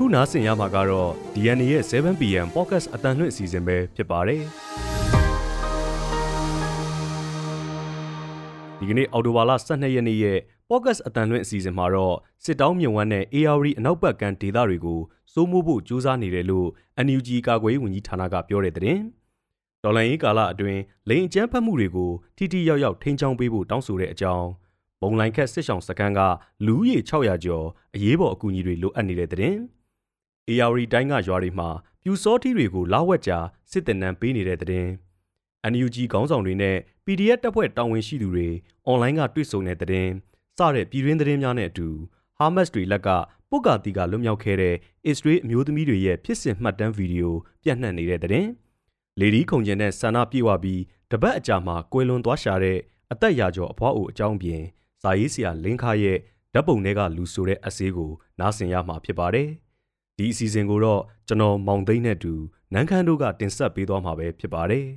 အခုနားဆင်ရမှာကတော့ DNA ရဲ့ 7PM Podcast အတန်လွင့်အစီအစဉ်ပဲဖြစ်ပါတယ်ဒီကနေ့အော်တိုဘာလ12ရက်နေ့ရဲ့ Podcast အတန်လွင့်အစီအစဉ်မှာတော့စစ်တောင်းမြုံဝမ်းနဲ့ AR အနောက်ဘက်ကဒေသတွေကိုစိုးမိုးဖို့ကြိုးစားနေတယ်လို့ NUG ကာကွယ်ရေးဝန်ကြီးဌာနကပြောတဲ့တဲ့တော်လိုင်းရေးကာလအတွင်းလိန်အကျန်းဖတ်မှုတွေကိုထိထိရောက်ရောက်ထိန်းချောင်းပေးဖို့တောင်းဆိုတဲ့အကြောင်းဘုံလိုင်းခက်စစ်ဆောင်စကန်ကလူဦးရေ600ကျော်အရေးပေါ်အကူအညီတွေလိုအပ်နေတဲ့တဲ့။ AR တိုင်းကရွာတွေမှာပြူစောထီတွေကိုလာဝက်ကြာစစ်တပ်နန်းပေးနေတဲ့တဲ့။ NUG ခေါင်းဆောင်တွေနဲ့ PDF တပ်ဖွဲ့တာဝန်ရှိသူတွေအွန်လိုင်းကတွေ့ဆုံတဲ့တဲ့။စတဲ့ပြည်တွင်းသတင်းများနဲ့အတူဟာမတ်စ်တွေလက်ကပုတ်ကာတီကလွတ်မြောက်ခဲ့တဲ့အစ္စရေးအမျိုးသမီးတွေရဲ့ဖြစ်စဉ်မှတ်တမ်းဗီဒီယိုပြန့်နှံ့နေတဲ့တဲ့။လေဒီခုံကျင်တဲ့ဆန္ဒပြေဝပြီးတပတ်အကြာမှာကွယ်လွန်သွားရှာတဲ့အသက်ရာကျော်အဖွားအိုအကြောင်းပြင်ဇာရေးဆရာလင်းခါရဲ့ဓာတ်ပုံတွေကလူဆိုတဲ့အစည်းကိုနားဆင်ရမှာဖြစ်ပါတယ်။ ဒီအစီအစဉ်ကိုတော့ကျွန်တော်မောင်သိန်းနဲ့တူနန်းခမ်းတို့ကတင်ဆက်ပေးသွားမှာပဲဖြစ်ပါတယ်။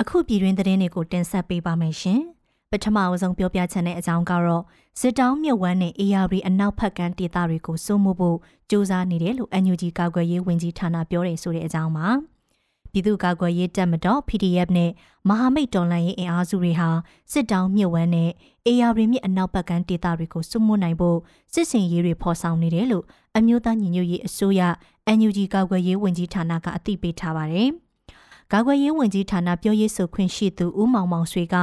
အခုပြည်တွင်းသတင်းတွေကိုတင်ဆက်ပေးပါမယ်ရှင်။ပထမအဆုံးပြောပြချင်တဲ့အကြောင်းကတော့စစ်တောင်းမြုပ်ဝမ်းနဲ့ AR အနောက်ဖက်ကမ်းဒေသတွေကိုစိုးမိုးဖို့စူးစမ်းနေတယ်လို့ NUG ကာကွယ်ရေးဝန်ကြီးဌာနပြောတယ်ဆိုတဲ့အကြောင်းပါ။ ပြည်သူ့ကာကွယ်ရေးတပ်မတော် PDF နဲ့မဟာမိတ်တော်လှန်ရေးအင်အားစုတွေဟာစစ်တောင်းမြစ်ဝမ်းနဲ့ AR မြစ်အနောက်ဘက်ကမ်းဒေသတွေကိုစုမွနိုင်ဖို့စစ်စင်ရေးတွေဖော်ဆောင်နေတယ်လို့အမျိုးသားညီညွတ်ရေးအစိုးရ NUG ကာကွယ်ရေးဝန်ကြီးဌာနကအသိပေးထားပါတယ်။ကာကွယ်ရေးဝန်ကြီးဌာနပြောရေးဆိုခွင့်ရှိသူဦးမောင်မောင်ဆွေက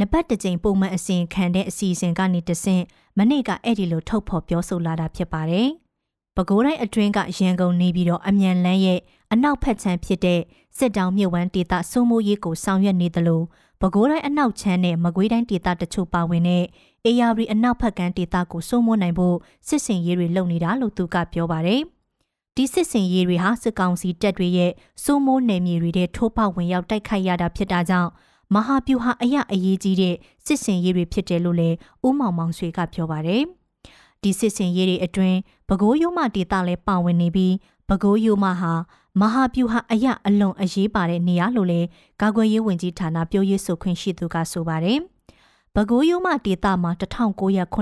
နပတ်တကြိမ်ပုံမှန်အစီခံတဲ့အစီအစဉ်ကနေတဆင့်မနေ့ကအဲ့ဒီလိုထုတ်ဖော်ပြောဆိုလာတာဖြစ်ပါတယ်။ ပဲခူးတိုင်းအတွင်းကရန်ကုန်နေပြီးတော့အမြန်လန်းရဲ့အနောက်ဖက်ခြမ်းဖြစ်တဲ့စစ်တောင်မြစ်ဝမ်းဒေသစိုးမိုးရေးကိုဆောင်ရွက်နေသလိုပဲခူးတိုင်းအနောက်ခြမ်းနဲ့မကွေးတိုင်းဒေသတချို့ပါဝင်တဲ့အေယာရီအနောက်ဖက်ကမ်းဒေသကိုစိုးမိုးနိုင်ဖို့စစ်စင်ရေးတွေလုပ်နေတာလို့သူကပြောပါတယ်။ဒီစစ်စင်ရေးတွေဟာစစ်ကောင်စီတပ်တွေရဲ့စိုးမိုးနယ်မြေတွေထဲထိုးပေါက်ဝင်ရောက်တိုက်ခိုက်ရတာဖြစ်တာကြောင့်မဟာဗျူဟာအရအရေးကြီးတဲ့စစ်စင်ရေးတွေဖြစ်တယ်လို့လည်းဦးမောင်မောင်ဆွေကပြောပါတယ်။ ဒီစစ်စင်ရေးတွေအတွင်းပဲခူးရိုးမဒေသလည်းပါဝင်နေပြီးပဲခူးရိုးမဟာမဟာဗျူဟာအရအလွန်အရေးပါတဲ့နေရာလို့လည်းကာကွယ်ရေးဝန်ကြီးဌာနပြောရေးဆိုခွင့်ရှိသူကဆိုပါတယ်။ပဲခူးရိုးမဒေသမှာ1985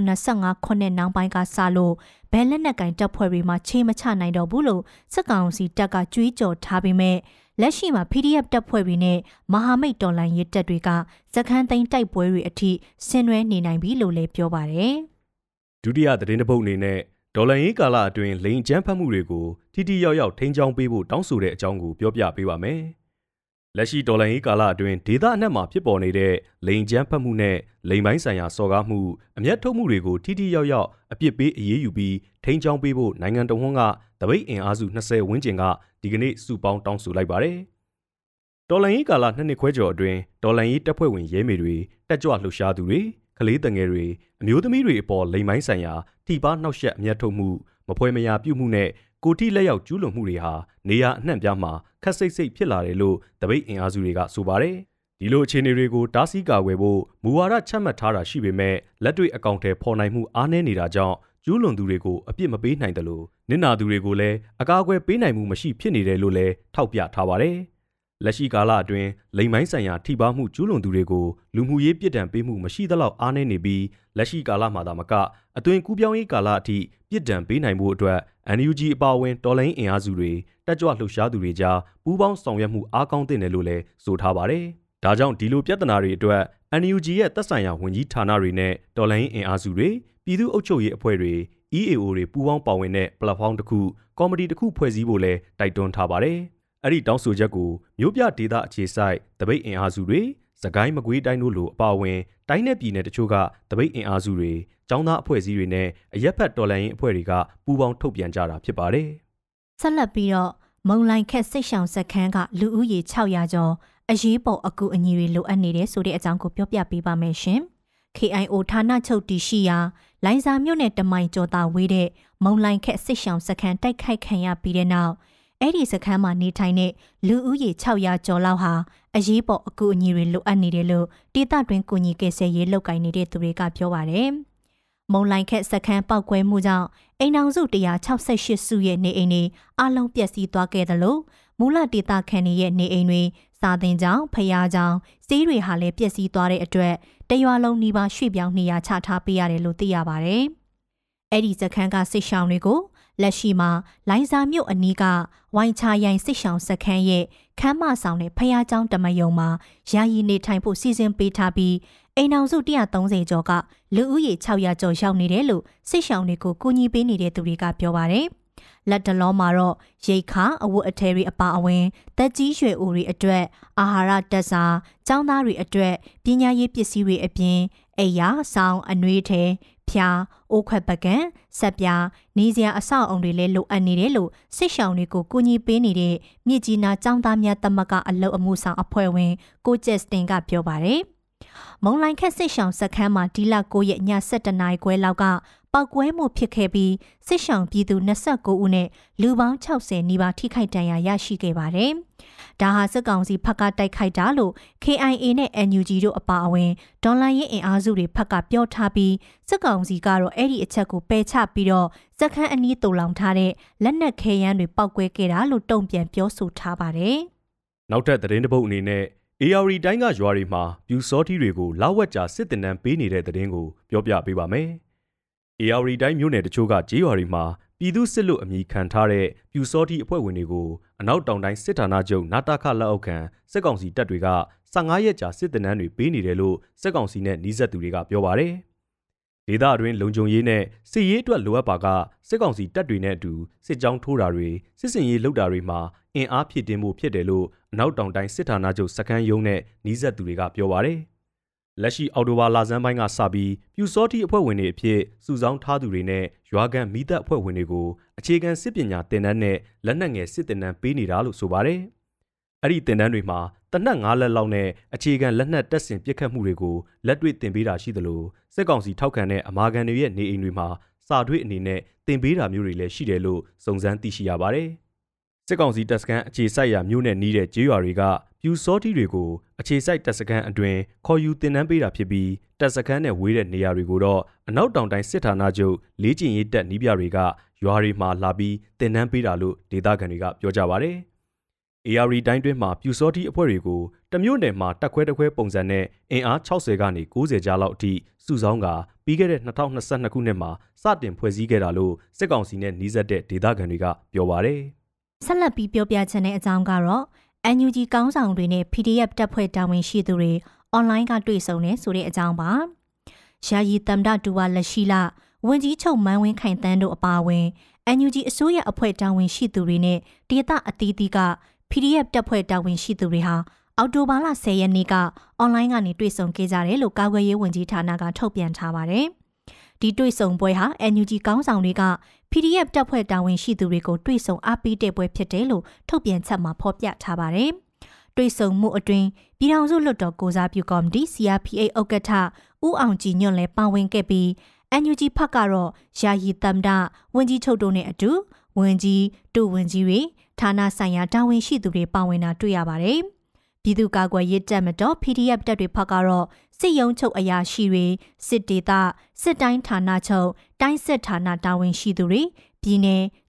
ခုနှစ်နောက်ပိုင်းကစလို့ဘဲလက်နက်ကင်တပ်ဖွဲ့တွေမှာခြေမချနိုင်တော့ဘူးလို့စစ်ကောင်စီတပ်ကကြွေးကြော်ထားပေမဲ့လက်ရှိမှာ PDF တပ်ဖွဲ့တွေနဲ့မဟာမိတ်တော်လှန်ရေးတပ်တွေကစခန်းသိမ်းတိုက်ပွဲတွေအထိဆင်နွှဲနေနိုင်ပြီလို့လည်းပြောပါတယ်။ ဒုတိယသတင်းတစ်ပုဒ်အနေနဲ့ဒေါ်လာရင်းကာလအတွင်းလိန်ကျန်းဖတ်မှုတွေကိုထိထိရောက်ရောက်ထိန်းချောင်းပေးဖို့တောင်းဆိုတဲ့အကြောင်းကိုပြောပြပေးပါမယ်။လက်ရှိဒေါ်လာရင်းကာလအတွင်းဒေသအနှံ့မှာဖြစ်ပေါ်နေတဲ့လိန်ကျန်းဖတ်မှုနဲ့လိန်ပိုင်းဆိုင်ရာစော်ကားမှုအမျက်ထုတ်မှုတွေကိုထိထိရောက်ရောက်အပြစ်ပေးအရေးယူပြီးထိန်းချောင်းပေးဖို့နိုင်ငံတော်ဝန်ကတပိတ်အင်အားစု20ဝန်းကျင်ကဒီကနေ့စုပေါင်းတောင်းဆိုလိုက်ပါတယ်။ဒေါ်လာရင်းကာလနှစ်နှစ်ခွဲကျော်အတွင်းဒေါ်လာရင်းတပ်ဖွဲ့ဝင်ရဲမေတွေတက်ကြွလှုပ်ရှားသူတွေ ကလေးတငယ်တွေအမျိုးသမီးတွေအပေါ်လိမ်မိုင်းဆိုင်ရာထိပါနှောက်ယှက်အမျက်ထုတ်မှုမဖွဲမရာပြုမှုနဲ့ကိုတိလက်ရောက်ကျူးလွန်မှုတွေဟာနေရာအနှံ့ပြားမှာခက်စိတ်စိတ်ဖြစ်လာတယ်လို့တပိတ်အင်အားစုတွေကဆိုပါတယ်ဒီလိုအခြေအနေတွေကိုတားဆီးကာကွယ်ဖို့မူဝါဒချမှတ်ထားတာရှိပေမဲ့လက်တွေ့အကောင့်ထဲပေါ်နိုင်မှုအားနည်းနေတာကြောင့်ကျူးလွန်သူတွေကိုအပြစ်မပေးနိုင်တယ်လို့နစ်နာသူတွေကိုလည်းအကာအကွယ်ပေးနိုင်မှုမရှိဖြစ်နေတယ်လို့လည်းထောက်ပြထားပါတယ်။ လက်ရှိကာလအတွင်းလိမ်မိုင်းဆိုင်ရာထိပါမှုကျူးလွန်သူတွေကိုလူမှုရေးပြစ်ဒဏ်ပေးမှုမရှိသလောက်အားနည်းနေပြီးလက်ရှိကာလမှာသာမကအသွင်ကူးပြောင်းရေးကာလအထိပြစ်ဒဏ်ပေးနိုင်မှုအတွက် NUG အပါအဝင်တော်လိုင်းအင်အားစုတွေတက်ကြွလှုပ်ရှားသူတွေကြားပူးပေါင်းဆောင်ရွက်မှုအားကောင်းတဲ့နယ်လို့လည်းဆိုထားပါတယ်။ဒါကြောင့်ဒီလိုပြဿနာတွေအတွက် NUG ရဲ့သက်ဆိုင်ရာဝန်ကြီးဌာနတွေနဲ့တော်လိုင်းအင်အားစုတွေပြည်သူ့အုပ်ချုပ်ရေးအဖွဲ့တွေ EAO တွေပူးပေါင်းပါဝင်တဲ့ platform တစ်ခုကော်မတီတစ်ခုဖွဲ့စည်းဖို့လည်းတိုက်တွန်းထားပါတယ်။ အဲ့ဒီတောင်းဆိုချက်ကိုမြို့ပြဒေသအခြေစိုက်တပိတ်အင်အားစုတွေစကိုင်းမကွေးတိုင်းတို့လိုအပါအဝင်တိုင်းနယ်ပြည်နယ်တချို့ကတပိတ်အင်အားစုတွေចောင်းသားအဖွဲ့အစည်းတွေနဲ့အရက်ဖက်တော်လှန်ရေးအဖွဲ့တွေကပူးပေါင်းထုတ်ပြန်ကြတာဖြစ်ပါတယ်။ဆက်လက်ပြီးတော့မုံလိုင်ခက်စိတ်ရှောင်စခန်းကလူဦးရေ600ကျော်အရေးပေါ်အကူအညီတွေလိုအပ်နေတယ်ဆိုတဲ့အကြောင်းကိုပြောပြပေးပါမယ်ရှင်။ KIO ဌာနချုပ်တည်ရှိရာလိုင်စာမြို့နယ်တမိုင်ကျော်တာဝေးတဲ့မုံလိုင်ခက်စိတ်ရှောင်စခန်းတိုက်ခိုက်ခံရပြီးတဲ့နောက် အဲ့ဒီစခန်းမှာနေထိုင်တဲ့လူဦးရေ600ကျော်လောက်ဟာအရေးပေါ်အကူအညီတွေလိုအပ်နေတယ်လို့ဒေသတွင်းကူညီကယ်ဆယ်ရေးလုပ်ကိုင်နေတဲ့သူတွေကပြောပါတယ်။မုံလိုင်ခက်စခန်းပောက်ကွဲမှုကြောင့်အိမ်အောင်စု168စုရဲ့နေအိမ်တွေအလုံးပျက်စီးသွားခဲ့တယ်လို့မူလဒေသခံတွေရဲ့နေအိမ်တွေစာသင်ကျောင်းဖျားကျောင်းစီးတွေဟာလည်းပျက်စီးသွားတဲ့အတွက်တရွာလုံးနီးပါးရွှေ့ပြောင်းနေရာချထားပေးရတယ်လို့သိရပါတယ်။အဲ့ဒီစခန်းကစစ်ရှောင်းတွေကို လက်ရှိမှာလိုင်းစာမြို့အနီးကဝိုင်းချရိုင်စစ်ရှောင်းစခန်းရဲ့ခမ်းမဆောင်တဲ့ဖះเจ้าတမယုံမှာယာယီနေထိုင်ဖို့စီစဉ်ပေးထားပြီးအိမ်အောင်စု130ကျော်ကလူဦးရေ600ကျော်ရောက်နေတယ်လို့စစ်ရှောင်းတွေကိုကူညီပေးနေတဲ့သူတွေကပြောပါတယ်။လက်တလုံးမှာတော့ရိတ်ခါအဝတ်အထည်တွေအပါအဝင်တက်ကြီးရွယ်အိုတွေအတွက်အာဟာရတက်စာ၊ကျောင်းသားတွေအတွက်ပညာရေးပစ္စည်းတွေအပြင်အိယာဆောင်းအနှွေးထဲ ဖျားအိုးခွက်ပကံဆက်ပြားနေစရာအဆောက်အုံတွေလည်းလိုအပ်နေတယ်လို့စစ်ရှောင်းတွေကိုကူညီပေးနေတဲ့မြစ်ကြီးနားចောင်းသားများတမကအလုတ်အမှုဆောင်အဖွဲ့ဝင်ကိုကျက်စတင်ကပြောပါတယ်မုံလိုင်ခက်စစ်ရှောင်းစခန်းမှာဒီလ9ရက်ည7:00နာရီခွဲလောက်က ပောက်ကွဲမှုဖြစ်ခဲ့ပြီးစစ်ရှောင်ပြည်သူ29ဦးနဲ့လူပေါင်း60နီးပါးထိခိုက်ဒဏ်ရာရရှိခဲ့ပါတယ်။ဒါဟာစစ်ကောင်စီဖက်ကတိုက်ခိုက်တာလို့ KIA နဲ့ NUG တို့အပါအဝင်ဒေါ်လာရင်းအင်အားစုတွေဖက်ကပြောထားပြီးစစ်ကောင်စီကတော့အဲ့ဒီအချက်ကိုပယ်ချပြီးတော့စက်ခန်းအနီးတူလောင်ထားတဲ့လက်နက်ခဲယမ်းတွေပောက်ကွဲခဲ့တာလို့တုံ့ပြန်ပြောဆိုထားပါတယ်။နောက်ထပ်သတင်းတစ်ပုဒ်အနေနဲ့ AR တိုင်းကရွာတွေမှာပြူစောတီတွေကိုလောက်ဝက်ကြာစစ်တင်တန်းပေးနေတဲ့သတင်းကိုပြောပြပေးပါမယ်။ AR တိုင်းမြို့နယ်တချို့ကကြေးရွာတွေမှာပြည်သူစစ်လို့အမည်ခံထားတဲ့ပြူစောတိအဖွဲ့ဝင်တွေကိုအနောက်တောင်တိုင်းစစ်ဌာနချုပ်နာတာခလက်အောက်ခံစစ်ကောင်စီတပ်တွေက15ရက်ကြာစစ်တနန်းတွေပေးနေတယ်လို့စစ်ကောင်စီနဲ့နှီးဆက်သူတွေကပြောပါတယ်။ဒေသအတွင်းလုံခြုံရေးနဲ့စစ်ရေးအတွက်လိုအပ်ပါကစစ်ကောင်စီတပ်တွေနဲ့အတူစစ်ကြောင်းထိုးတာတွေစစ်စင်ရေးလုပ်တာတွေမှာအင်အားဖြည့်တင်းမှုဖြစ်တယ်လို့အနောက်တောင်တိုင်းစစ်ဌာနချုပ်စခန်းရုံးနဲ့နှီးဆက်သူတွေကပြောပါတယ်။ လက်ရှိအော်တိုဘာလဆန်းပိုင်းကစပြီးပြူစောတိအဖွဲ့ဝင်တွေအဖြစ်စုဆောင်းထားသူတွေနဲ့ရွာကန်မိသက်အဖွဲ့ဝင်တွေကိုအခြေခံစစ်ပညာသင်တန်းနဲ့လက်နက်ငယ်စစ်သင်တန်းပေးနေတာလို့ဆိုပါတယ်။အဲ့ဒီသင်တန်းတွေမှာတနက်၅လက်လောက်နဲ့အခြေခံလက်နက်တက်ဆင်ပစ်ခတ်မှုတွေကိုလက်တွေ့သင်ပေးတာရှိသလိုစစ်ကောင်စီထောက်ခံတဲ့အမာခံတွေရဲ့နေအိမ်တွေမှာစာတွေ့အနေနဲ့သင်ပေးတာမျိုးတွေလည်းရှိတယ်လို့စုံစမ်းသိရှိရပါတယ်။စစ်ကောင်စီတပ်စခန်းအခြေစိုက်ရာမြို့နယ်နီးတဲ့ကျေးရွာတွေက ပြူစောတိတွေကိုအခြေစိုက်တပ်စခန်းအတွင်ခေါ်ယူတင်နန်းပေးတာဖြစ်ပြီးတပ်စခန်းနဲ့ဝေးတဲ့နေရာတွေကိုတော့အနောက်တောင်တိုင်းစစ်ဌာနချုပ်လေးကျင်ရေးတပ်နီးပြတွေကရွာတွေမှာလာပြီးတင်နန်းပေးတာလို့ဒေသခံတွေကပြောကြပါဗျ။ AR တိုင်းတွင်းမှာပြူစောတိအဖွဲ့တွေကိုတမျိုးနယ်မှာတက်ခွဲတက်ခွဲပုံစံနဲ့အင်အား60ကနေ90ကြားလောက်အထိစုဆောင်းကပြီးခဲ့တဲ့2022ခုနှစ်မှာစတင်ဖွဲ့စည်းခဲ့တာလို့စစ်ကောင်စီနဲ့နှီးစပ်တဲ့ဒေသခံတွေကပြောပါဗျ။ဆက်လက်ပြီးပြောပြချင်တဲ့အကြောင်းကတော့ NUG ကောင်းဆောင်တွေနဲ့ PDF တပ်ဖွဲ့တာဝန်ရှိသူတွေအွန်လိုင်းကတွေ့ဆုံနေဆိုတဲ့အကြောင်းပါ။ယာယီတမ်ဒတူဝါလက်ရှိလဝန်ကြီးချုပ်မန်းဝင်းခိုင်တန်းတို့အပါအဝင် NUG အစိုးရအဖွဲ့တာဝန်ရှိသူတွေနဲ့ဒေသအသီးသီးက PDF တပ်ဖွဲ့တာဝန်ရှိသူတွေဟာအော်တိုဘာလ10ရက်နေ့ကအွန်လိုင်းကနေတွေ့ဆုံခဲ့ကြတယ်လို့ကာကွယ်ရေးဝန်ကြီးဌာနကထုတ်ပြန်ထားပါတယ်။ ဒီတွေ့ဆုံပွဲဟာ NUG ကောင်းဆောင်တွေက PDF တပ်ဖွဲ့တာဝန်ရှိသူတွေကိုတွေ့ဆုံအားပေးတဲ့ပွဲဖြစ်တယ်လို့ထုတ်ပြန်ချက်မှာဖော်ပြထားပါတယ်။တွေ့ဆုံမှုအတွင်းပြည်ထောင်စုလွှတ်တော်ကိုစားပြုကော်မတီ CRPA ဥက္ကဋ္ဌဦးအောင်ကြည်ညွန့်လည်းပါဝင်ခဲ့ပြီး NUG ဖက်ကတော့ယာယီတမ်ဒဝန်ကြီးချုပ်တို့နဲ့အတူဝန်ကြီးတူဝန်ကြီးတွေဌာနဆိုင်ရာတာဝန်ရှိသူတွေပါဝင်တာတွေ့ရပါတယ်။ပြည်သူ့ကာကွယ်ရေးတပ်မတော် PDF တပ်တွေဖက်ကတော့ စစ်ရုံးချုပ်အရာရှိတွေစစ်ဒေသစစ်တိုင်းဌာနချုပ်တိုင်းစစ်ဌာနတာဝန်ရှိသူတွေပြည်내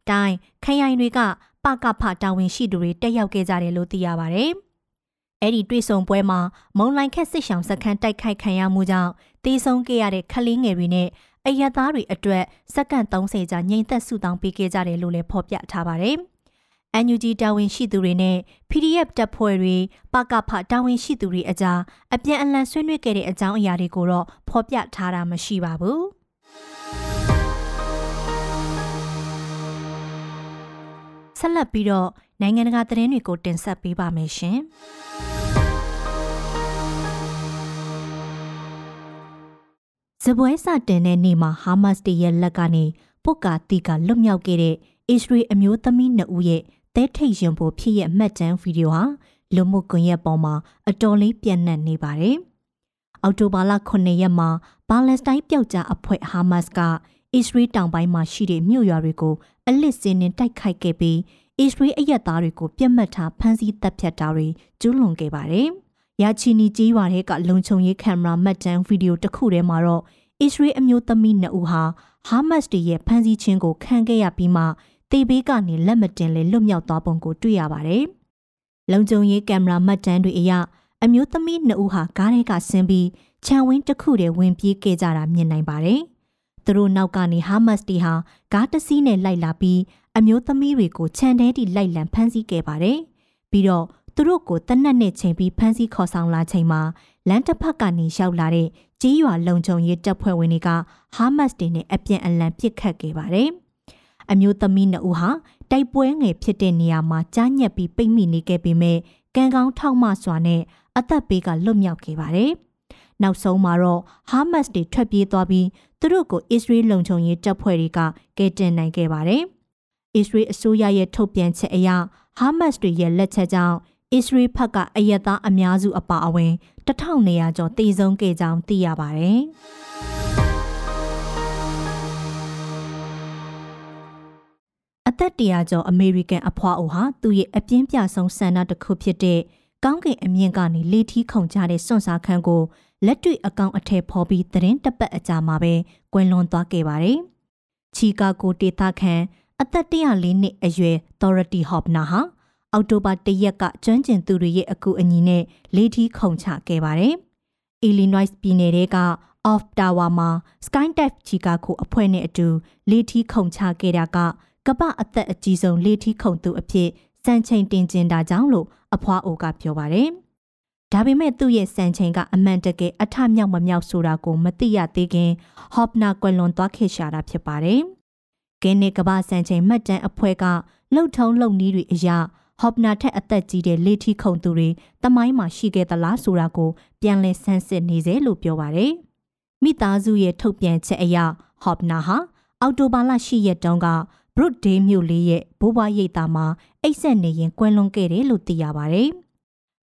တိုင်းခရိုင်တွေကပကဖတာဝန်ရှိသူတွေတက်ရောက်ခဲ့ကြတယ်လို့သိရပါဗျ။အဲ့ဒီတွေ့ဆုံပွဲမှာမုံလိုက်ခက်စစ်ဆောင်စခန်းတိုက်ခိုက်ခံရမှုကြောင့်တေဆုံးခဲ့ရတဲ့ခလေးငယ်တွေနဲ့အရသားတွေအတွက်စက္ကန့်30ကြာငြိမ်သက်ဆူတောင်းပေးခဲ့ကြတယ်လို့လည်းဖော်ပြထားပါတယ်။ NUG တာဝန်ရှိသူတွေနဲ့ PDF တပ်ဖွဲ့တွေပကဖတာဝန်ရှိသူတွေအကြားအပြန်အလှန်ဆွေးနွေးခဲ့တဲ့အကြောင်းအရာတွေကိုတော့ဖော်ပြထားတာမရှိပါဘူး။ဆက်လက်ပြီးတော့နိုင်ငံတကာသတင်းတွေကိုတင်ဆက်ပေးပါမယ်ရှင်။ဇပွဲစတင်တဲ့နေ့မှာဟာမတ်စ်ရဲ့လက်ကနေပုတ်ကာတီကလွတ်မြောက်ခဲ့တဲ့အစ္စရေးအမျိုးသမီးနှစ်ဦးရဲ့ သဲထိတ်ရင်ဖို့ဖြစ်ရဲ့မှတ်တမ်းဗီဒီယိုဟာလူမှုကွန်ရက်ပေါ်မှာအတော်လေးပြန့်နှံ့နေပါတယ်။အောက်တိုဘာလ9ရက်မှာပါလက်စတိုင်းပျောက်ကြားအဖွဲ့ဟာမတ်စ်ကအစ္စရေးတောင်ပိုင်းမှာရှိတဲ့မြို့ရွာတွေကိုအလစ်စင်းနဲ့တိုက်ခိုက်ခဲ့ပြီးအစ္စရေးအရက်သားတွေကိုပြစ်မှတ်ထားဖမ်းဆီးတပ်ဖြတ်တာတွေကျူးလွန်ခဲ့ပါတယ်။ရာချီနီကြီးရွာတွေကလုံခြုံရေးကင်မရာမှတ်တမ်းဗီဒီယိုတစ်ခုထဲမှာတော့အစ္စရေးအမျိုးသမီးနှစ်ဦးဟာဟာမတ်စ်ရဲ့ဖမ်းဆီးခြင်းကိုခံခဲ့ရပြီးမှ တေဘေးကနေလက်မတင်လေလွတ်မြောက်သွားပုံကိုတွေ့ရပါတယ်။လုံခြုံရေးကင်မရာမှတ်တမ်းတွေအရအမျိုးသမီးနှစ်ဦးဟာကားထဲကဆင်းပြီးခြံဝင်းတစ်ခုတည်းဝင်ပြေးခဲ့ကြတာမြင်နိုင်ပါတယ်။သူတို့နောက်ကနေဟာမတ်တီဟာကားတစ်စီးနဲ့လိုက်လာပြီးအမျိုးသမီးတွေကိုခြံထဲထိလိုက်လံဖမ်းဆီးခဲ့ပါတယ်။ပြီးတော့သူတို့ကိုတနက်နဲ့ချိန်ပြီးဖမ်းဆီးခေါ်ဆောင်လာချိန်မှာလမ်းတစ်ဖက်ကနေရောက်လာတဲ့ကြီးရွာလုံခြုံရေးတပ်ဖွဲ့ဝင်တွေကဟာမတ်တွေနဲ့အပြန်အလှန်ပစ်ခတ်ခဲ့ပါတယ်။ အမျိုးသမီးနှစ်ဦးဟာတိုက်ပွဲငယ်ဖြစ်တဲ့နေရာမှာကြားညက်ပြီးပိတ်မိနေခဲ့ပေမဲ့ကံကောင်းထောက်မစွာနဲ့အသက်ဘေးကလွတ်မြောက်ခဲ့ပါတယ်။နောက်ဆုံးမှာတော့ဟာမတ်တွေထွက်ပြေးသွားပြီးသူတို့ကိုအစ္စရေးလုံခြုံရေးတပ်ဖွဲ့တွေကကယ်တင်နိုင်ခဲ့ပါတယ်။အစ္စရေးအစိုးရရဲ့ထုတ်ပြန်ချက်အရဟာမတ်တွေရဲ့လက်ချက်ကြောင့်အစ္စရေးဘက်ကအယက်သားအများစုအပါအဝင်1200ကျော်တည်ဆုံးခဲ့ကြောင်းသိရပါတယ်။ သက်တရာကျော်အမေရိကန်အဖွားအိုဟာသူ့ရဲ့အပြင်းပြဆုံးဆန္ဒတစ်ခုဖြစ်တဲ့ကောင်းကင်အမြင့်ကနေလေထီးခုန်ကြတဲ့စွန့်စားခန်းကိုလက်တွေ့အကောင့်အထည်ဖော်ပြီးသတင်းတပတ်အကြာမှာပဲကွယ်လွန်သွားခဲ့ပါတယ်။ချီကာဂိုဒေသခံအသက်104နှစ်အရွယ် Dorothy Hopner ဟာအောက်တိုဘာ၁ရက်ကကျွမ်းကျင်သူတွေရဲ့အကူအညီနဲ့လေထီးခုန်ချခဲ့ပါတယ်။ Illinois ပြည်နယ်က Off Tower မှာ Skydive Chicago အဖွဲ့နဲ့အတူလေထီးခုန်ချခဲ့တာက ကပအသက်အကြီးဆုံးလေထီးခုန်သူအဖြစ်စံချိန်တင်ကျင်တာကြောင့်လို့အဖွားအိုကပြောပါတယ်။ဒါပေမဲ့သူ့ရဲ့စံချိန်ကအမှန်တကယ်အထမြောက်မမြောက်ဆိုတာကိုမသိရသေးခင်ဟော့ပနာကွယ်လွန်သွားခဲ့ရှာတာဖြစ်ပါတယ်။ဂင်းနေကပစံချိန်မှတ်တမ်းအဖွဲ့ကလှုပ်ထုံးလှုပ်နီးတွေအရာဟော့ပနာထက်အသက်ကြီးတဲ့လေထီခုံသူတွေတမိုင်းမှာရှိခဲ့သလားဆိုတာကိုပြန်လည်ဆန်းစစ်နေစေလို့ပြောပါရယ်မိသားစုရဲ့ထုတ်ပြန်ချက်အရဟော့ပနာဟာအော်တိုဘာလ10ရက်တုန်းက ဘရုတ်ဒေးမြို့လေးရဲ့ဘိုးဘွားရိပ်သားမှာအိတ်ဆက်နေရင်ကွယ်လွန်ခဲ့တယ်လို့သိရပါရယ်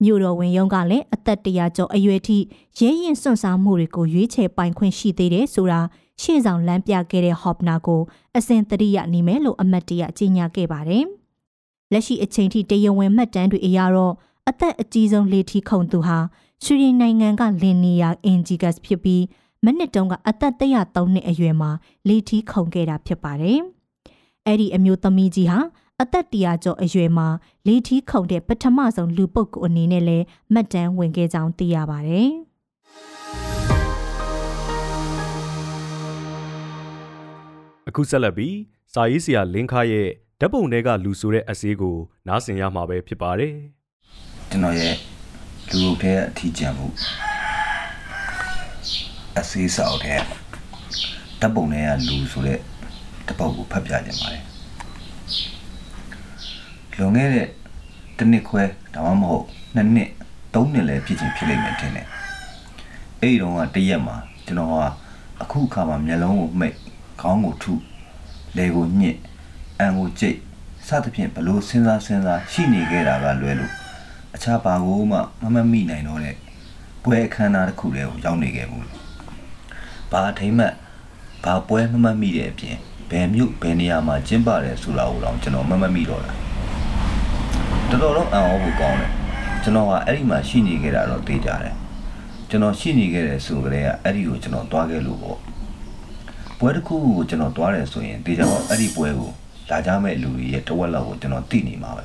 မြို့တော်ဝင်ရုံးကလည်းအသက်တရာကျော်အရွယ်ထိရဲရင်စွန့်စားမှုတွေကိုရွေးချယ်ပိုင်ခွင့်ရှိသေးတယ်ဆိုတာရှေ့ဆောင်လမ်းပြခဲ့တဲ့ဟော့ပနာကိုအစဉ်တရိယာနေမယ်လို့အမတ်တရကြီးညာခဲ့ပါတယ်။လက်ရှိအချိန်ထိတရဝင်မှတ်တမ်းတွေအရတော့အသက်အကြီးဆုံးလေထီခုံသူဟာဆွီဒင်နိုင်ငံကလင်နီယာအင်ဂျီဂတ်ဖြစ်ပြီးမိနစ်တုန်းကအသက်103နှစ်အရွယ်မှာလေထီခုံခဲ့တာဖြစ်ပါတယ်။ အဲ့ဒီအမျိုးသမီးကြီးဟာအသက်တရာကျော်အရွယ်မှာလေထီခုံတဲ့ပထမဆုံးလူပုဂ္ဂိုလ်အနေနဲ့လည်းမှတ်တမ်းဝင်ခဲ့ကြောင်းသိရပါတယ်။အခုဆက်လက်ပြီးစာရေးဆရာလင်းခါရဲ့ဓာတ်ပုံတွေကလူဆိုတဲ့အစည်းကိုနားဆင်ရမှာပဲဖြစ်ပါတယ်ကျွန်တော်ရဲ့လူအုပ်ထဲအထီးကျန်မှုအစည်းစောက်ထဲဓာတ်ပုံတွေကလူဆိုတဲ့ တပုတ်ကိုဖတ်ပြခြင်းပါတယ်လွန်ခဲ့တဲ့တစ်နှစ်ခွဲဒါမှမဟုတ်နှစ်နှစ်သုံးနှစ်လည်းဖြစ်ချင်းဖြစ်လိမ့်မယ်ထင်တယ်အဲ့ဒီတော့ကတရက်မှာကျွန်တော်ကအခုအခါမှာမျက်လုံးကိုမှိတ်ခေါင်းကိုထုလေကိုညှစ်အံကိုကြိတ်စသဖြင့်ဘလို့စဉ်းစားစဉ်းစားရှိနေခဲ့တာကလွဲလို့အခြားဘာကိုမှမမမိနိုင်တော့တဲ့ပွဲအခမ်းအနားတစ်ခုတည်းကိုရောက်နေခဲ့မှုဘာထိမ့်မှတ် ဘာပွဲမမမိတဲ့အပြင်ဘယ်မြို့ဘယ်နေရာမှာကျင်းပတယ်ဆိုတာကိုတော့ကျွန်တော်မမမိတော့တာတော်တော်တော့အံ့ဩဖို့ကောင်းတယ်ကျွန်တော်ကအဲ့ဒီမှာရှိနေခဲ့တာတော့သိကြတယ်ကျွန်တော်ရှိနေခဲ့တဲ့ဆိုကြတဲ့ကအဲ့ဒီကိုကျွန်တော်သွားခဲ့လို့ပေါ့ပွဲတစ်ခုကိုကျွန်တော်သွားတယ်ဆိုရင်တေချာတော့အဲ့ဒီပွဲကိုလာကြမဲ့လူတွေရဲ့တဝက်လောက်ကိုကျွန်တော်သိနေမှာပဲ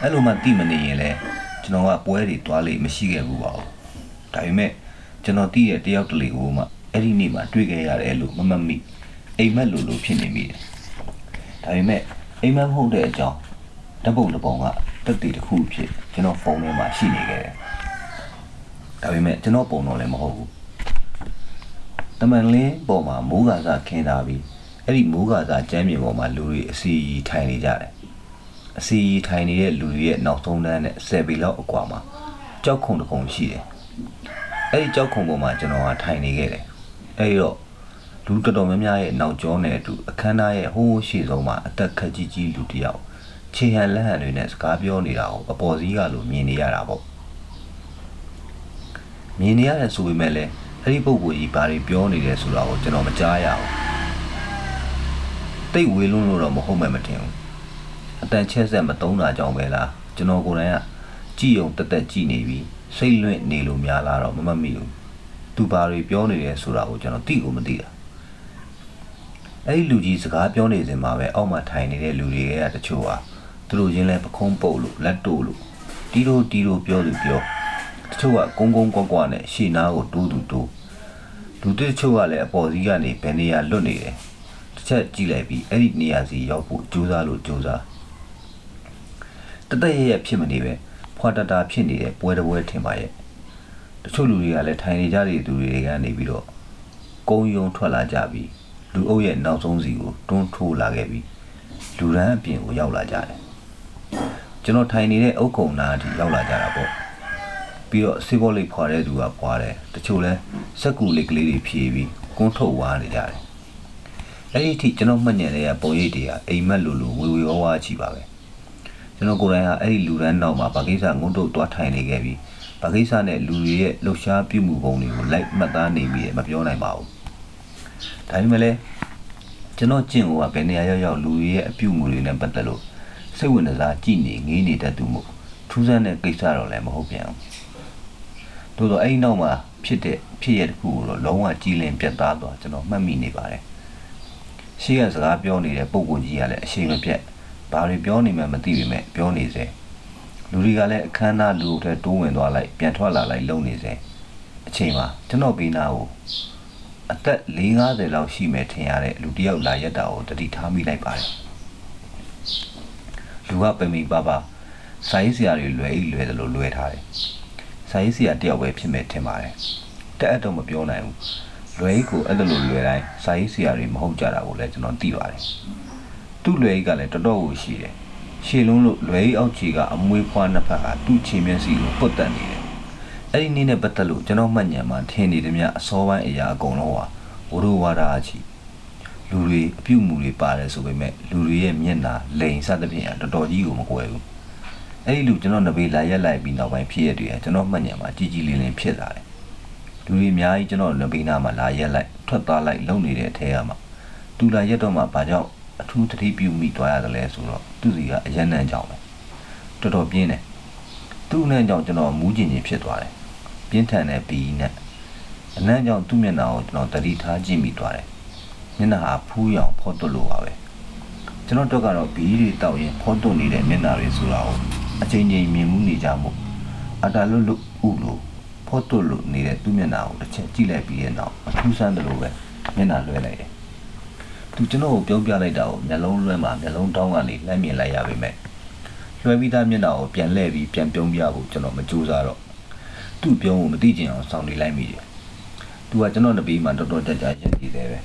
အဲ့လိုမှသိမနေရင်လည်းကျွန်တော်ကပွဲတွေတွားလေမရှိခဲ့ဘူးပါဘူးဒါပေမဲ့ကျွန်တော်သိတဲ့တယောက်တလေကိုမှ အဲ့ဒီနေ့မှာတွေ့ခဲ့ရတယ်လို့မမမိအိမ်မက်လိုလိုဖြစ်နေမိတယ်ဒါပေမဲ့အိမ်မက်မဟုတ်တဲ့အကြောင်းဓာတ်ပုံတစ်ပုံကတက်တည်တစ်ခုဖြစ်ကျွန်တော်ဖုန်းထဲမှာရှိနေခဲ့တယ်ဒါပေမဲ့ကျွန်တော်ပုံတော့လည်းမဟုတ်ဘူးတမန်လင်းပေါ်မှာမိုးကာစခင်းထားပြီးအဲ့ဒီမိုးကာစကျမ်းမြေပေါ်မှာလူတွေအစီအီထိုင်နေကြတယ်အစီအီထိုင်နေတဲ့လူတွေရဲ့နောက်ဆုံးတန်းနဲ့10ပေလောက်အကွာမှာကြောက်ခုံတစ်ခုံရှိတယ်အဲ့ဒီကြောက်ခုံပေါ်မှာကျွန်တော်ကထိုင်နေခဲ့တယ် အဲ့ဒီတော့လူတော်တော်များများရဲ့နောက်ကျောနဲ့အတူအခမ်းအနားရဲ့ဟိုးရှေ့ဆုံးမှာအသက်ခက်ကြီးကြီးလူတယောက်ခြေဟန်လက်ဟန်တွေနဲ့စကားပြောနေတာကိုအပေါ်စီးကလိုမြင်နေရတာပေါ့မြင်နေရတယ်ဆိုပေမဲ့လည်းအဲ့ဒီပုံကိုကြီးဘာတွေပြောနေတယ်ဆိုတာကိုကျွန်တော်မကြားရဘူးတိတ်ဝေးလွန်းလို့တော့မဟုတ်မှမထင်ဘူးအတန်ချက်ဆက်မတုံးတာကြောင့်ပဲလားကျွန်တော်ကိုယ်တိုင်ကကြည်ုံတက်တက်ကြည်နေပြီးစိတ်လွင့်နေလို့များလာတော့မမမိဘူး သူဘာတွေပြောနေတယ်ဆိုတာကိုကျွန်တော်သိကိုမသိတာအဲ့ဒီလူကြီးစကားပြောနေစဉ်မှာပဲအောက်မှာထိုင်နေတဲ့လူတွေကတချို့ဟာသူတို့ချင်းလဲပခုံးပုတ်လို့လက်တို့လို့တီးတို့တီးတို့ပြောသူပြောတချို့ကကုန်းကုန်းကွက်ကွက်နဲ့ရှေ့နားကိုတိုးတူတိုးလူတချို့ကလည်းအပေါ်စီးကနေဘယ်နေရာလွတ်နေတယ်တစ်ချက်ကြည့်လိုက်ပြီးအဲ့ဒီနေရာစီရောက်ဖို့ကြိုးစားလို့ကြိုးစားတသက်ရရဖြစ်မနေပဲဖွာတတာဖြစ်နေတဲ့ပွဲတစ်ပွဲထင်ပါရဲ့ တချို့လူတွေကလည်းထိုင်နေကြတဲ့သူတွေကနေပြီးတော့ကုန်းယုံထွက်လာကြပြီးလူအုပ်ရဲ့နောက်ဆုံးစီကိုတွန်းထိုးလာခဲ့ပြီးလူရန်အပြင်ကိုရောက်လာကြတယ်ကျွန်တော်ထိုင်နေတဲ့အုတ်ကုံနာအထိရောက်လာကြတာပေါ့ပြီးတော့စေဘောလိတ်ဖွာတဲ့သူကပွားတယ်တချို့လဲစက်ကူလေးကလေးတွေဖြေပြီးကွန်းထုတ်ဝါနေကြတယ်အဲ့ဒီအထိကျွန်တော်မှတ်ညံတဲ့ပုံရိပ်တွေကအိမ်မက်လိုလိုဝေဝေဝါးဝါချီပါပဲကျွန်တော်ကိုယ်တိုင်ဟာအဲ့ဒီလူရန်နောက်မှာဗကိစ္စငုံတုတ်တွားထိုင်နေခဲ့ပြီး ဗကိစ္စနဲ့လူတွေရဲ့လှုပ်ရှားပြုမှုပုံတွေကိုလိုက်မှတ်သားနေပြီးမပြောနိုင်ပါဘူးဒါပေမဲ့လည်းကျွန်တော်ကျင့်ကိုကဘယ်နေရာရောက်ရောက်လူတွေရဲ့အပြုမှုတွေနဲ့ပတ်သက်လို့စိတ်ဝင်စားကြည့်နေငေးနေတတ်သူမို့ထူးဆန်းတဲ့ကိစ္စတော့လည်းမဟုတ်ပြန်ဘူးသို့တော့အဲ့ဒီနောက်မှာဖြစ်တဲ့ဖြစ်ရတဲ့ခုကိုတော့လုံးဝကြည်လင်ပြတ်သားသွားကျွန်တော်မှတ်မိနေပါတယ်ရှေ့ကစကားပြောနေတဲ့ပုံကိုကြီးကလည်းအရှိန်မပြတ်ဘာတွေပြောနေမှမသိပေမဲ့ပြောနေစေ လူတွေကလည်းအခမ်းအနားလူတွေတိုးဝင်သွားလိုက်ပြန်ထွက်လာလိုက်လုံနေစေအချိန်မှာကျွန်တော်ဘေးနာကိုအသက်4-50လောက်ရှိမယ်ထင်ရတဲ့လူတစ်ယောက်လာရက်တာကိုတတိထားမိလိုက်ပါတယ်လူကပင်ပင်ပါပါစာရေးဆရာတွေလွယ်ဤလွယ်တယ်လို့လွယ်ထားတယ်စာရေးဆရာတယောက်ပဲဖြစ်မယ်ထင်ပါတယ်တက်အပ်တော့မပြောနိုင်ဘူးလွယ်ဤကိုအဲ့လိုလွယ်တိုင်းစာရေးဆရာတွေမဟုတ်ကြတာကိုလည်းကျွန်တော်သိပါတယ်သူ့လွယ်ဤကလည်းတော်တော်ကိုရှိတယ် ရှေလုံးလို့လွယ်ဤအောက်ခြေကအမွေးဖွားနှစ်ဖက်ကသူ့ခြေမျက်စိကိုပုတ်တက်နေတယ်အဲ့ဒီနေ့နဲ့ပတ်သက်လို့ကျွန်တော်မှတ်ဉာဏ်မှာထင်နေသည်များအစောပိုင်းအရာအကုန်လုံးဟာဝရဝါဒအချီလူတွေအပြုတ်မှုတွေပါတယ်ဆိုပေမဲ့လူတွေရဲ့မျက်နှာလိန်စသဖြင့်အတော်တော်ကြီးကိုမကွယ်ဘူးအဲ့ဒီလူကျွန်တော်နဘေးလာရက်လိုက်ပြီးနောက်ပိုင်းဖြစ်ရတွေကကျွန်တော်မှတ်ဉာဏ်မှာကြီးကြီးလင်းလင်းဖြစ်လာတယ်လူတွေအများကြီးကျွန်တော်နဘေးနာမှာလာရက်လိုက်ထွက်သွားလိုက်လုံနေတဲ့အထဲကမှသူလာရက်တော့မှဘာကြောင့် အထူးသတိပြုမိသွားရတယ်လဲဆိုတော့သူစီကအရန်နန်းကြောင်ပဲတော်တော်ပြင်းတယ်သူ့နဲ့ကြောင့်ကျွန်တော်မူးကျင်ခြင်းဖြစ်သွားတယ်ပြင်းထန်တဲ့ဘီနဲ့အနမ်းကြောင့်သူ့မျက်နှာကိုကျွန်တော်တတိထားကြည့်မိသွားတယ်မျက်နှာဟာဖူးရောင်ဖော့တွလို့ပါပဲကျွန်တော်တို့ကတော့ဘီတွေတောက်ရင်ဖော့တွနေတဲ့မျက်နှာတွေဆိုတာကိုအချိန်ချင်းမြင်မှုနေကြမှုအတာလွတ်လွတ်ဥလို့ဖော့တွလို့နေတဲ့သူ့မျက်နှာကိုတစ်ချက်ကြည့်လိုက်ပြီးတဲ့နောက်အထူးဆန်းတယ်လို့ပဲမျက်နှာလွှဲလိုက်တယ် သူကျွန်တော်ကိုပြောပြလိုက်တာကိုမျက်လုံးလွှဲမှာမျက်လုံးတောင်းကနေလှမ်းမြင်လိုက်ရပါမယ်လွှဲပြီးသားမျက်နှာကိုပြန်လှည့်ပြီးပြန်ပြုံးပြဖို့ကျွန်တော်မကြိုးစားတော့သူ့ပြောင်းကိုမသိကျင်အောင်စောင့်နေလိုက်မိတယ်သူကကျွန်တော်တပီးမှာတော်တော်ကြကြရက်တည်သေးပဲ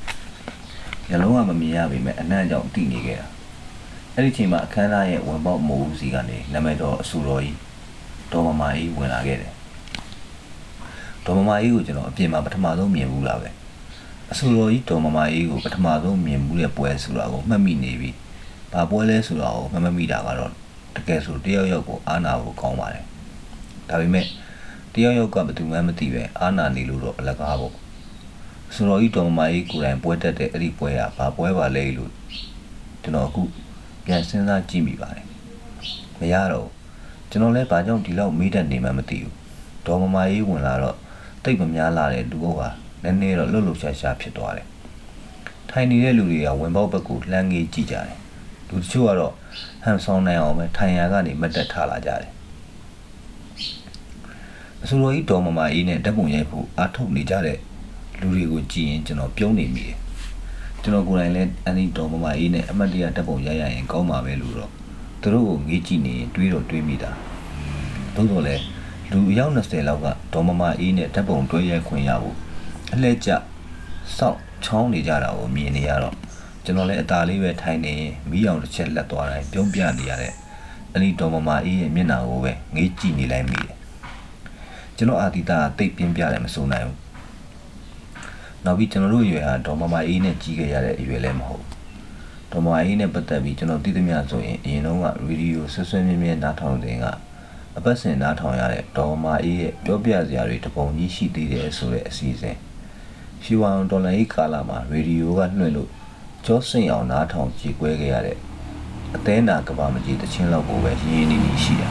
ညလုံးကမမြင်ရပေမဲ့အနံ့ကြောင့်တည်နေခဲ့တာအဲ့ဒီချိန်မှာအခန်းသားရဲ့ဝင်ပေါက်မိုးဦးစီကနေနာမည်တော်အဆူတော်ကြီးဒေါ်မမာကြီးဝင်လာခဲ့တယ်ဒေါ်မမာကြီးကိုကျွန်တော်အပြင်မှာပထမဆုံးမြင်ဘူးလားပဲ အဆူတော်ကြီးဒေါ်မမာကြီးကိုပထမဆုံးမြင်ဘူးတဲ့ပွဲဆိုတာကိုမှတ်မိနေပြီဘာပွဲလဲဆိုတာကိုမှတ်မမိတာကတော့တကယ်ဆိုတယောက်ယောက်ကိုအာနာကိုကောင်းပါတယ်ဒါပေမဲ့တယောက်ယောက်ကဘယ်သူမှမသိပဲအာနာနေလို့တော့အလကားပေါ့ဆိုတော့ဤတော်မကြီးကိုယ်တိုင်ပွဲတက်တဲ့အဲ့ဒီပွဲကဘာပွဲပါလဲလို့ကျွန်တော်အခုပြန်စဉ်းစားကြည့်မိပါတယ်မရတော့ကျွန်တော်လည်းဘာကြောင့်ဒီလောက်မေးတတ်နေမှမသိဘူးဒေါ်မမကြီးဝင်လာတော့တိတ်မများလာတဲ့လူက နည်းနည်းတော့လှုပ်လှုပ်ရှားရှားဖြစ်သွားတယ်ထိုင်နေတဲ့လူတွေကဝင်ပေါက်ဘက်ကိုလှမ်းငေးကြည့်ကြတယ်လူတချို့ကတော့ဟန်ဆောင်နိုင်အောင်ပဲထိုင်ရကနေမတ်တက်ထားလာကြတယ်အစိုးရကြီးဒေါ်မမကြီးနဲ့ဓာတ်ပုံရိုက်ဖို့အားထုတ်နေကြတဲ့လူတွေကိုကြည့်ရင်ကျွန်တော်ပြုံးနေမိတယ်ကျွန်တော်ကိုယ်တိုင်လည်းအန်ဒီဒေါ်မမကြီးနဲ့အမတ်တရဓာတ်ပုံရိုက်ရရင်ကောင်းပါပဲလို့တော့သူတို့ကိုငေးကြည့်နေရင်တွေးတော့တွေးမိတာသို့တော်လည်းလူအယောက်20လောက်ကဒေါ်မမကြီးနဲ့ဓာတ်ပုံတွဲရိုက်ခွင့်ရဖို့ အလှည့်ကျစောင့်ချောင်းနေကြတာကိုမြင်နေရတော့ကျွန်တော်လည်းအตาလေးပဲထိုင်နေရင်မီးအောင်တစ်ချက်လက်သွားတိုင်းပြုံးပြနေရတဲ့အန်ဒီဒေါ်မမကြီးရဲ့မျက်နှာကိုပဲငေးကြည့်နေလိုက်မိတယ်ကျွန်တော်အာတီတာတိတ်ပြင်းပြတယ်မစိုးနိုင်ဘူးနောက်ပြီးကျွန်တော်တို့ရွယ်ဟာဒေါ်မမအေးနဲ့ကြီးခဲ့ရတဲ့အရွယ်လည်းမဟုတ်ဒေါ်မမအေးနဲ့ပတ်သက်ပြီးကျွန်တော်သိသမျှဆိုရင်အရင်တုန်းကရေဒီယိုဆွဆွမြဲမြဲနားထောင်တဲ့ကအပတ်စဉ်နားထောင်ရတဲ့ဒေါ်မမအေးရဲ့ပြောပြစရာတွေတပုံကြီးရှိသေးတယ်ဆိုတဲ့အစီအစဉ် ရှီဝမ်ဒေါ်လာအေးကာလာမှာရေဒီယိုကနှွှင့်လို့ကြောစင်အောင်နားထောင်ကြည်ကွဲခဲ့ရတဲ့အသေးနာကဘာမကြီးတချင်းလောက်ကိုပဲရင်းရင်းနှီးနှီးရှိတာ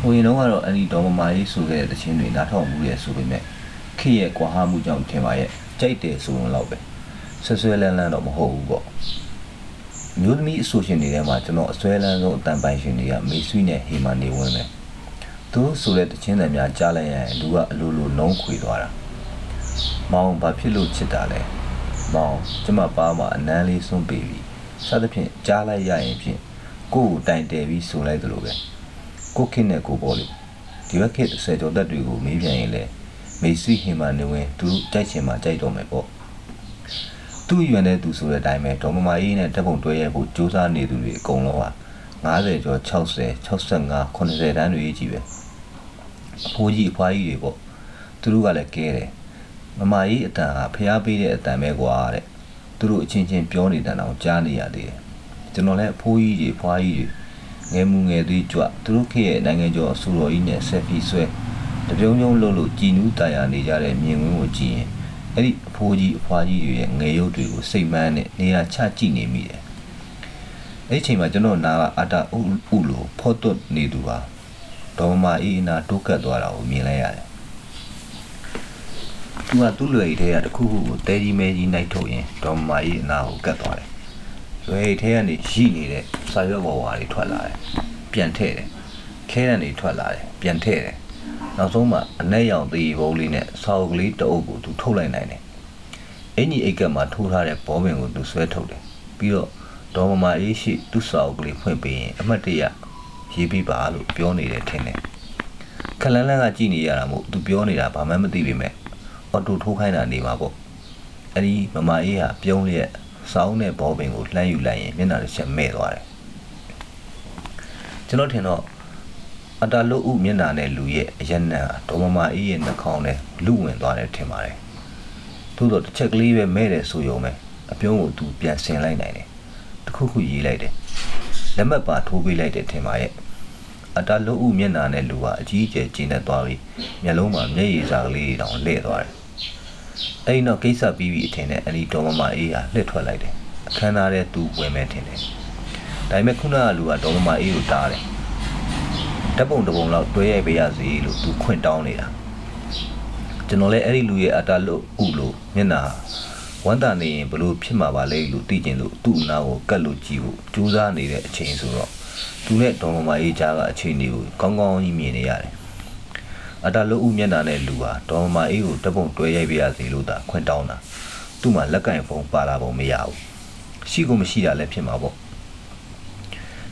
ဟိုရင်တော့ကတော့အဲ့ဒီဒေါ်မမကြီးဆိုခဲ့တဲ့တချင်းတွေနားထောင်မှုရဲ့ဆိုပေမဲ့ခေရဲ့ကွာဟမှုကြောင့်ထင်ပါရဲ့ကြိုက်တယ်ဆိုရင်တော့ပဲဆွဆွဲလန်းလန်းတော့မဟုတ်ဘူးပေါ့မျိုးသမီးအဆိုရှင်တွေထဲမှာကျွန်တော်အစွဲလန်းဆုံးအတန်ပိုင်ရှင်တွေကမေဆွီနဲ့ဟေမာနေဝင်ပဲသူတို့ဆိုတဲ့တခြင်းတွေများကြားလိုက်ရရင်လူကအလိုလိုနှုံးခွေသွားတာ မောင်ဘာဖြစ်လို့ချစ်တာလဲမောင်ကျမပါမှာအနမ်းလေးစွန့်ပေးပြီစသဖြင့်ကြားလိုက်ရရင်ဖြင့်ကိုယ့်ကိုတိုင်တယ်ပြီးဆိုလိုက်သလိုပဲကိုခင်းနဲ့ကိုပေါ်လို့ဒီဘက်ခေတ်ဆယ်ကျော်သက်တွေကိုမေးပြန်ရင်လေမေစီဟင်မာနေဝင်သူကြိုက်ချင်မှကြိုက်တော့မယ်ပေါ့သူ့ရွယ်တဲ့သူဆိုတဲ့အတိုင်းပဲဒေါ်မမာကြီးနဲ့တပ်ပုံတွဲရဖို့စူးစမ်းနေသူတွေအကုန်လုံးဟာ90ကျော်60 65 80တန်းတွေကြီးပဲအဖိုးကြီးအဖွားကြီးတွေပေါ့သူတို့ကလည်းကဲတယ် မမာကြီးအတန်ဟာဖျားပေးတဲ့အတန်ပဲကွာတဲ့သူတို့အချင်းချင်းပြောနေတဲ့အအောင်ကြားနေရသေးတယ်ကျွန်တော်လည်းအဖိုးကြီးတွေဖွားကြီးတွေငယ်မူငယ်သေးကြွသူတို့ခေတ်ရဲ့နိုင်ငံကျော်အစိုးရကြီးနဲ့ဆက်ဖီဆွဲတပြုံးပြုံးလို့လို့ကြည်နူးတာယာနေကြတဲ့မြင်ကွင်းကိုကြည့်ရင်အဲ့ဒီအဖိုးကြီးအဖွားကြီးတွေရဲ့ငယ်ရုပ်တွေကိုစိတ်မှန်းနဲ့နေရာချကြည့်နေမိတယ်အဲ့ဒီချိန်မှာကျွန်တော်နာကအတာဥဥလို့ဖော့တွတ်နေသူပါဒေါ်မာအေးအနာတိုးကတ်သွားတာကိုမြင်လိုက်ရတယ် သူကသူ့လွယ်ရီထဲကတခုခုကိုတဲကြီးမဲကြီးနိုင်ထုတ်ရင်ဒေါ်မာအေးအနာကိုကတ်သွားတယ်လွယ်ရီထဲကနေရှိနေတဲ့စာရွက်ပေါ်ဝါတွေထွက်လာတယ်ပြန်ထည့်တယ်ခဲရန်တွေထွက်လာတယ်ပြန်ထည့်တယ်နောက်ဆုံးမှအနက်ရောင်သေးဘုံလေးနဲ့ဆောက်ကလေးတအုပ်ကိုသူထုတ်လိုက်နိုင်တယ်အင်ကြီးအိတ်ကမှာထိုးထားတဲ့ဘောပင်ကိုသူဆွဲထုတ်တယ်ပြီးတော့ဒေါ်မမာအေးရှိသူ့ဆောက်ကလေးဖွင့်ပေးရင်အမတ်တရရေးပြပါလို့ပြောနေတယ်ထင်တယ်ခလန်းလန်းကကြည်နေရတာမို့သူပြောနေတာဘာမှမသိပေမဲ့ အော်တိုထိုးခိုင်းတာနေမှာပေါ့အဲ့ဒီမမာအေးဟာပြုံးလျက်စောင်းတဲ့ဘောပင်ကိုလှမ်းယူလိုက်ရင်မျက်နှာတစ်ချက်မဲ့သွားတယ်ကျွန်တော်ထင်တော့အတာလုတ်ဥမျက်နှာနဲ့လူရဲ့အယက်နံဒေါ်မမာအေးရဲ့နှာခေါင်းနဲ့လူဝင်သွားတယ်ထင်ပါတယ်သို့တော့တစ်ချက်ကလေးပဲမဲ့တယ်ဆိုရုံပဲအပြုံးကိုသူပြန်ဆင်လိုက်နိုင်တယ်တခုခုရေးလိုက်တယ်လက်မှတ်ပါထိုးပေးလိုက်တယ်ထင်ပါရဲ့အတာလုတ်ဥမျက်နှာနဲ့လူဟာအကြီးအကျယ်ကျဉ်နေသွားပြီးမျက်လုံးမှာမျက်ရည်စာကလေးတောင်လဲ့သွားတယ် အဲ့ဒီတော့ကိစ္စပြီးပြီအထင်နဲ့အလီဒေါ်မမာအေးဟာလှစ်ထွက်လိုက်တယ်အခန်းသားထဲသူဝင်မဲ့ထင်တယ်ဒါပေမဲ့ခုနကလူကဒေါ်မမာအေးကိုတားတယ်ဓာတ်ပုံတစ်ပုံလောက်တွဲရိုက်ပေးရစီလို့သူခွင့်တောင်းနေတာကျွန်တော်လည်းအဲ့ဒီလူရဲ့အတာလို့ဥလို့မျက်နှာဝမ်းတာနေရင်ဘလို့ဖြစ်မှာပါလဲလို့သိကျင်လို့သူ့အနာကိုကတ်လို့ကြည့်ဖို့ကြိုးစားနေတဲ့အချိန်ဆိုတော့သူနဲ့ဒေါ်မမာအေးကြားကအချိန်တွေကိုကောင်းကောင်းကြီးမြင်နေရတယ် အတာလို့ဥမျက်နှာနဲ့လူဟာဒေါ်မမာအေးကိုဓာတ်ပုံတွဲရိုက်ပေးရစီလို့သာခွင့်တောင်းတာသူ့မှာလက်ကင်ဖုန်းပါလာပုံမရဘူးရှိကိုမရှိတာလည်းဖြစ်မှာပေါ့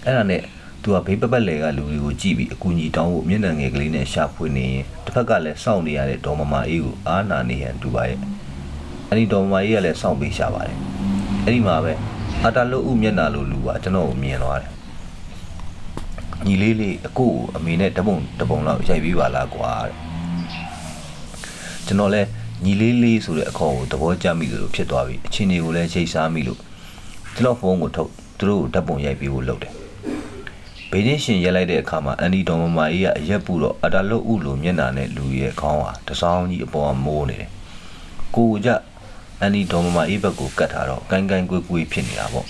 အဲ့ဒါနဲ့သူကဘေးပပတ်လေကလူတွေကိုကြည့်ပြီးအကူအညီတောင်းဖို့မျက်နှာငယ်ကလေးနဲ့ရှာဖွေနေရင်တစ်ဖက်ကလည်းစောင့်နေရတဲ့ဒေါ်မမာအေးကိုအားနာနေရန်တူပါရဲ့အဲ့ဒီဒေါ်မမာအေးကလည်းစောင့်ပေးရှာပါတယ်အဲ့ဒီမှာပဲအတာလို့ဥမျက်နှာလိုလူကကျွန်တော်ကိုမြင်သွားတယ် ညီလေးလေးအကိုကိုအမေနဲ့တပုံတပုံလောက်ရိုက်ပြီးပါလားကွာတဲ့ကျွန်တော်လဲညီလေးလေးဆိုတဲ့အခေါ်ကိုသဘောကျမိသလိုဖြစ်သွားပြီအချင်းတွေကိုလည်းချိတ်စားမိလို့ကျွန်တော်ဖုန်းကိုထုတ်သူတို့ကိုဓာတ်ပုံရိုက်ပြီးဖို့လုပ်တယ်ဘေးချင်းရှင်ရက်လိုက်တဲ့အခါမှာအန်ဒီဒေါ်မမာကြီးကအရက်ပူတော့အတာလုတ်ဥလိုမျက်နှာနဲ့လူရဲ့ခေါင်းဟာတစောင်းကြီးအပေါ်ကမိုးနေတယ်ကိုကြအန်ဒီဒေါ်မမာကြီးဘက်ကိုကတ်ထားတော့ကိုင်းကိုင်းကွေးကွေးဖြစ်နေတာပေါ့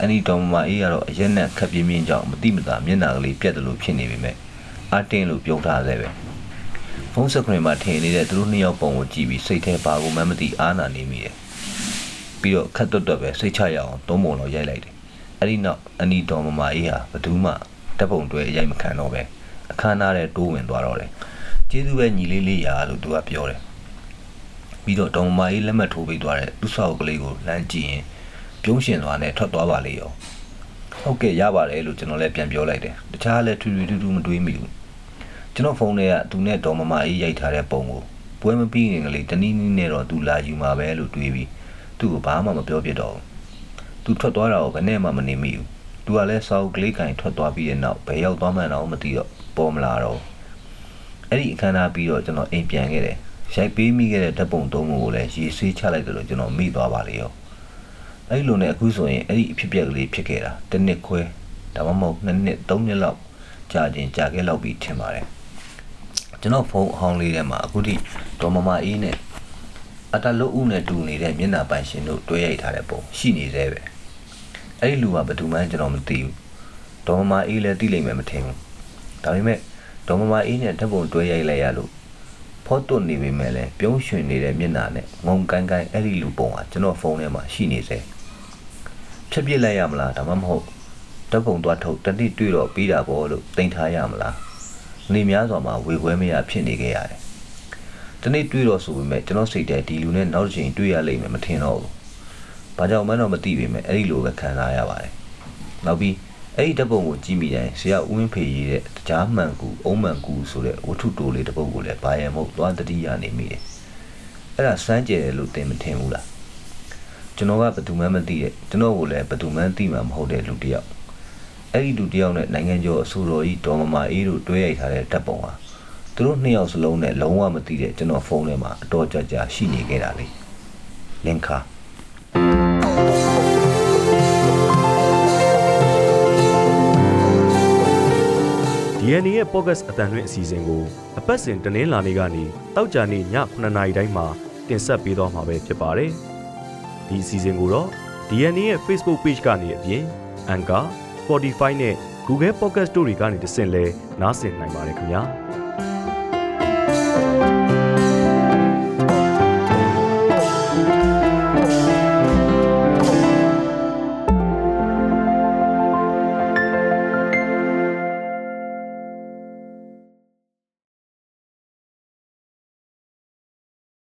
အန်ဒီဒေါ်မမာကြီးကတော့အရက်နဲ့ခက်ပြင်းပြင်းကြောင့်မတိမတာမျက်နှာကလေးပြက်တယ်လို့ဖြစ်နေပေမဲ့အတင်းလို့ပြုံးထားသေးပဲဖုန်းစခရင်မှာထင်နေတဲ့သူတို့နှစ်ယောက်ပုံကိုကြည့်ပြီးစိတ်ထဲပါကိုမှမသိအားနာနေမိတယ်ပြီးတော့ခက်တွတ်တွတ်ပဲစိတ်ချရအောင်သုံးပုံလောက်ရိုက်လိုက်တယ်အဲ့ဒီနောက်အနီတော်မမအေးဟာဘသူမှတပ်ပုံတွဲရိုက်မခံတော့ပဲအခမ်းအနားတဲ့တိုးဝင်သွားတော့တယ်ကျေးဇူးပဲညီလေးလေးရာလို့သူကပြောတယ်ပြီးတော့တော်မမအေးလက်မှတ်ထိုးပေးသွားတဲ့သူ့ဆောက်ကလေးကိုလမ်းကြည့်ရင် ပြုံးရှင်သွားနဲ့ထွက်သွားပါလေရောဟုတ်ကဲ့ရပါတယ်လို့ကျွန်တော်လည်းပြန်ပြောလိုက်တယ်တခြားလည်းထူထူထူထူမတွေးမိဘူးကျွန်တော်ဖုန်းထဲကသူနဲ့တော်မမအေးရိုက်ထားတဲ့ပုံကိုပွဲမပြီးခင်ကလေးတနည်းနည်းနဲ့တော့သူလာယူမှာပဲလို့တွေးပြီးသူ့ကိုဘာမှမပြောပြတော့ဘူးသူထွက်သွားတာကိုဘယ်နဲ့မှမနေမိဘူးသူကလည်းစောက်ကလေးကင်ထွက်သွားပြီးတဲ့နောက်ဘယ်ရောက်သွားမှန်းတော့မသိတော့ပေါ်မလာတော့အဲ့ဒီအခမ်းအနားပြီးတော့ကျွန်တော်အိမ်ပြန်ခဲ့တယ်ရိုက်ပေးမိခဲ့တဲ့ဓာတ်ပုံသုံးခုကိုလည်းရေဆေးချလိုက်တယ်လို့ကျွန်တော်မိသွားပါလေရော အဲ့လိုနဲ့အခုဆိုရင်အဲ့ဒီအဖြစ်အပျက်ကလေးဖြစ်ခဲ့တာတစ်နှစ်ခွဲဒါမှမဟုတ်နှစ်နှစ်သုံးနှစ်လောက်ကြာချင်းကြာခဲ့လောက်ပြီးထင်ပါတယ်ကျွန်တော်ဖုန်းအဟောင်းလေးထဲမှာအခုထိဒေါ်မမအေးနဲ့အတလုတ်ဦးနဲ့တူနေတဲ့မျက်နှာပိုင်ရှင်တို့တွဲရိုက်ထားတဲ့ပုံရှိနေသေးပဲအဲ့ဒီလူကဘယ်သူမှကျွန်တော်မသိဘူးဒေါ်မမအေးလည်းသိလိမ့်မယ်မထင်ဘူးဒါပေမဲ့ဒေါ်မမအေးနဲ့ဓာတ်ပုံတွဲရိုက်လိုက်ရလို့ဖော့တွနေပေမဲ့လည်းပြုံးရွှင်နေတဲ့မျက်နှာနဲ့ငုံကိုင်းကိုင်းအဲ့ဒီလူပုံကကျွန်တော်ဖုန်းထဲမှာရှိနေစေ ဖြတ်ပြစ်လိုက်ရမလားဒါမှမဟုတ်ဓာတ်ပုံသွားထုတ်တတိတွေ့တော့ပြီးတာပေါ့လို့တင်ထားရမလားနေများစွာမှာဝေခွဲမရဖြစ်နေခဲ့ရတယ်။ဒီနေ့တွေ့တော့ဆိုပေမဲ့ကျွန်တော်စိတ်ထဲဒီလူနဲ့နောက်တစ်ချိန်တွေ့ရလိမ့်မယ်မထင်တော့ဘူး။ဘာကြောင့်မှတော့မသိပေမဲ့အဲ့ဒီလိုပဲခံစားရပါတယ်။နောက်ပြီးအဲ့ဒီဓပုံကိုကြည့်မိတိုင်းဆရာဦးဝင်းဖေရေးတဲ့တရားမှန်ကူအုံးမှန်ကူဆိုတဲ့ဝတ္ထုတိုလေးတစ်ပုဒ်ကိုလည်းဘာရမဟုတ်သွားတတိယနေမိတယ်။အဲ့ဒါစမ်းကြယ်တယ်လို့သင်မထင်ဘူးလား။ ကျွန်တော်ကဘယ်သူမှမသိတဲ့ကျွန်တော်ကိုလည်းဘယ်သူမှသိမှာမဟုတ်တဲ့လူတစ်ယောက်အဲ့ဒီလူတစ်ယောက်နဲ့နိုင်ငံကျော်အဆိုတော်ကြီးဒေါ်မမာအေးတို့တွဲရိုက်ထားတဲ့တပ်ပုံဟာသူတို့နှစ်ယောက်စလုံးနဲ့လုံးဝမသိတဲ့ကျွန်တော်ဖုန်းထဲမှာအတော်ကြာကြာရှိနေခဲ့တာလေလင်ခါ DNA ရဲ့ podcast အတန်လွင့်အစီအစဉ်ကိုအပတ်စဉ်တနင်္လာနေ့ကနေတောက်ကြနေ့ည9:00နာရီတိုင်းမှာတင်ဆက်ပေးသွားမှာပဲဖြစ်ပါတယ်။ ဒီအစီအစဉ်ကိုတော့ DNA ရဲ့ Facebook Page ကနေအပြင် Anchor, Spotify နဲ့ Google Podcast တို့တွေကနေတဆင့်လဲနားဆင်နိုင်ပါတယ်ခင်ဗျာ။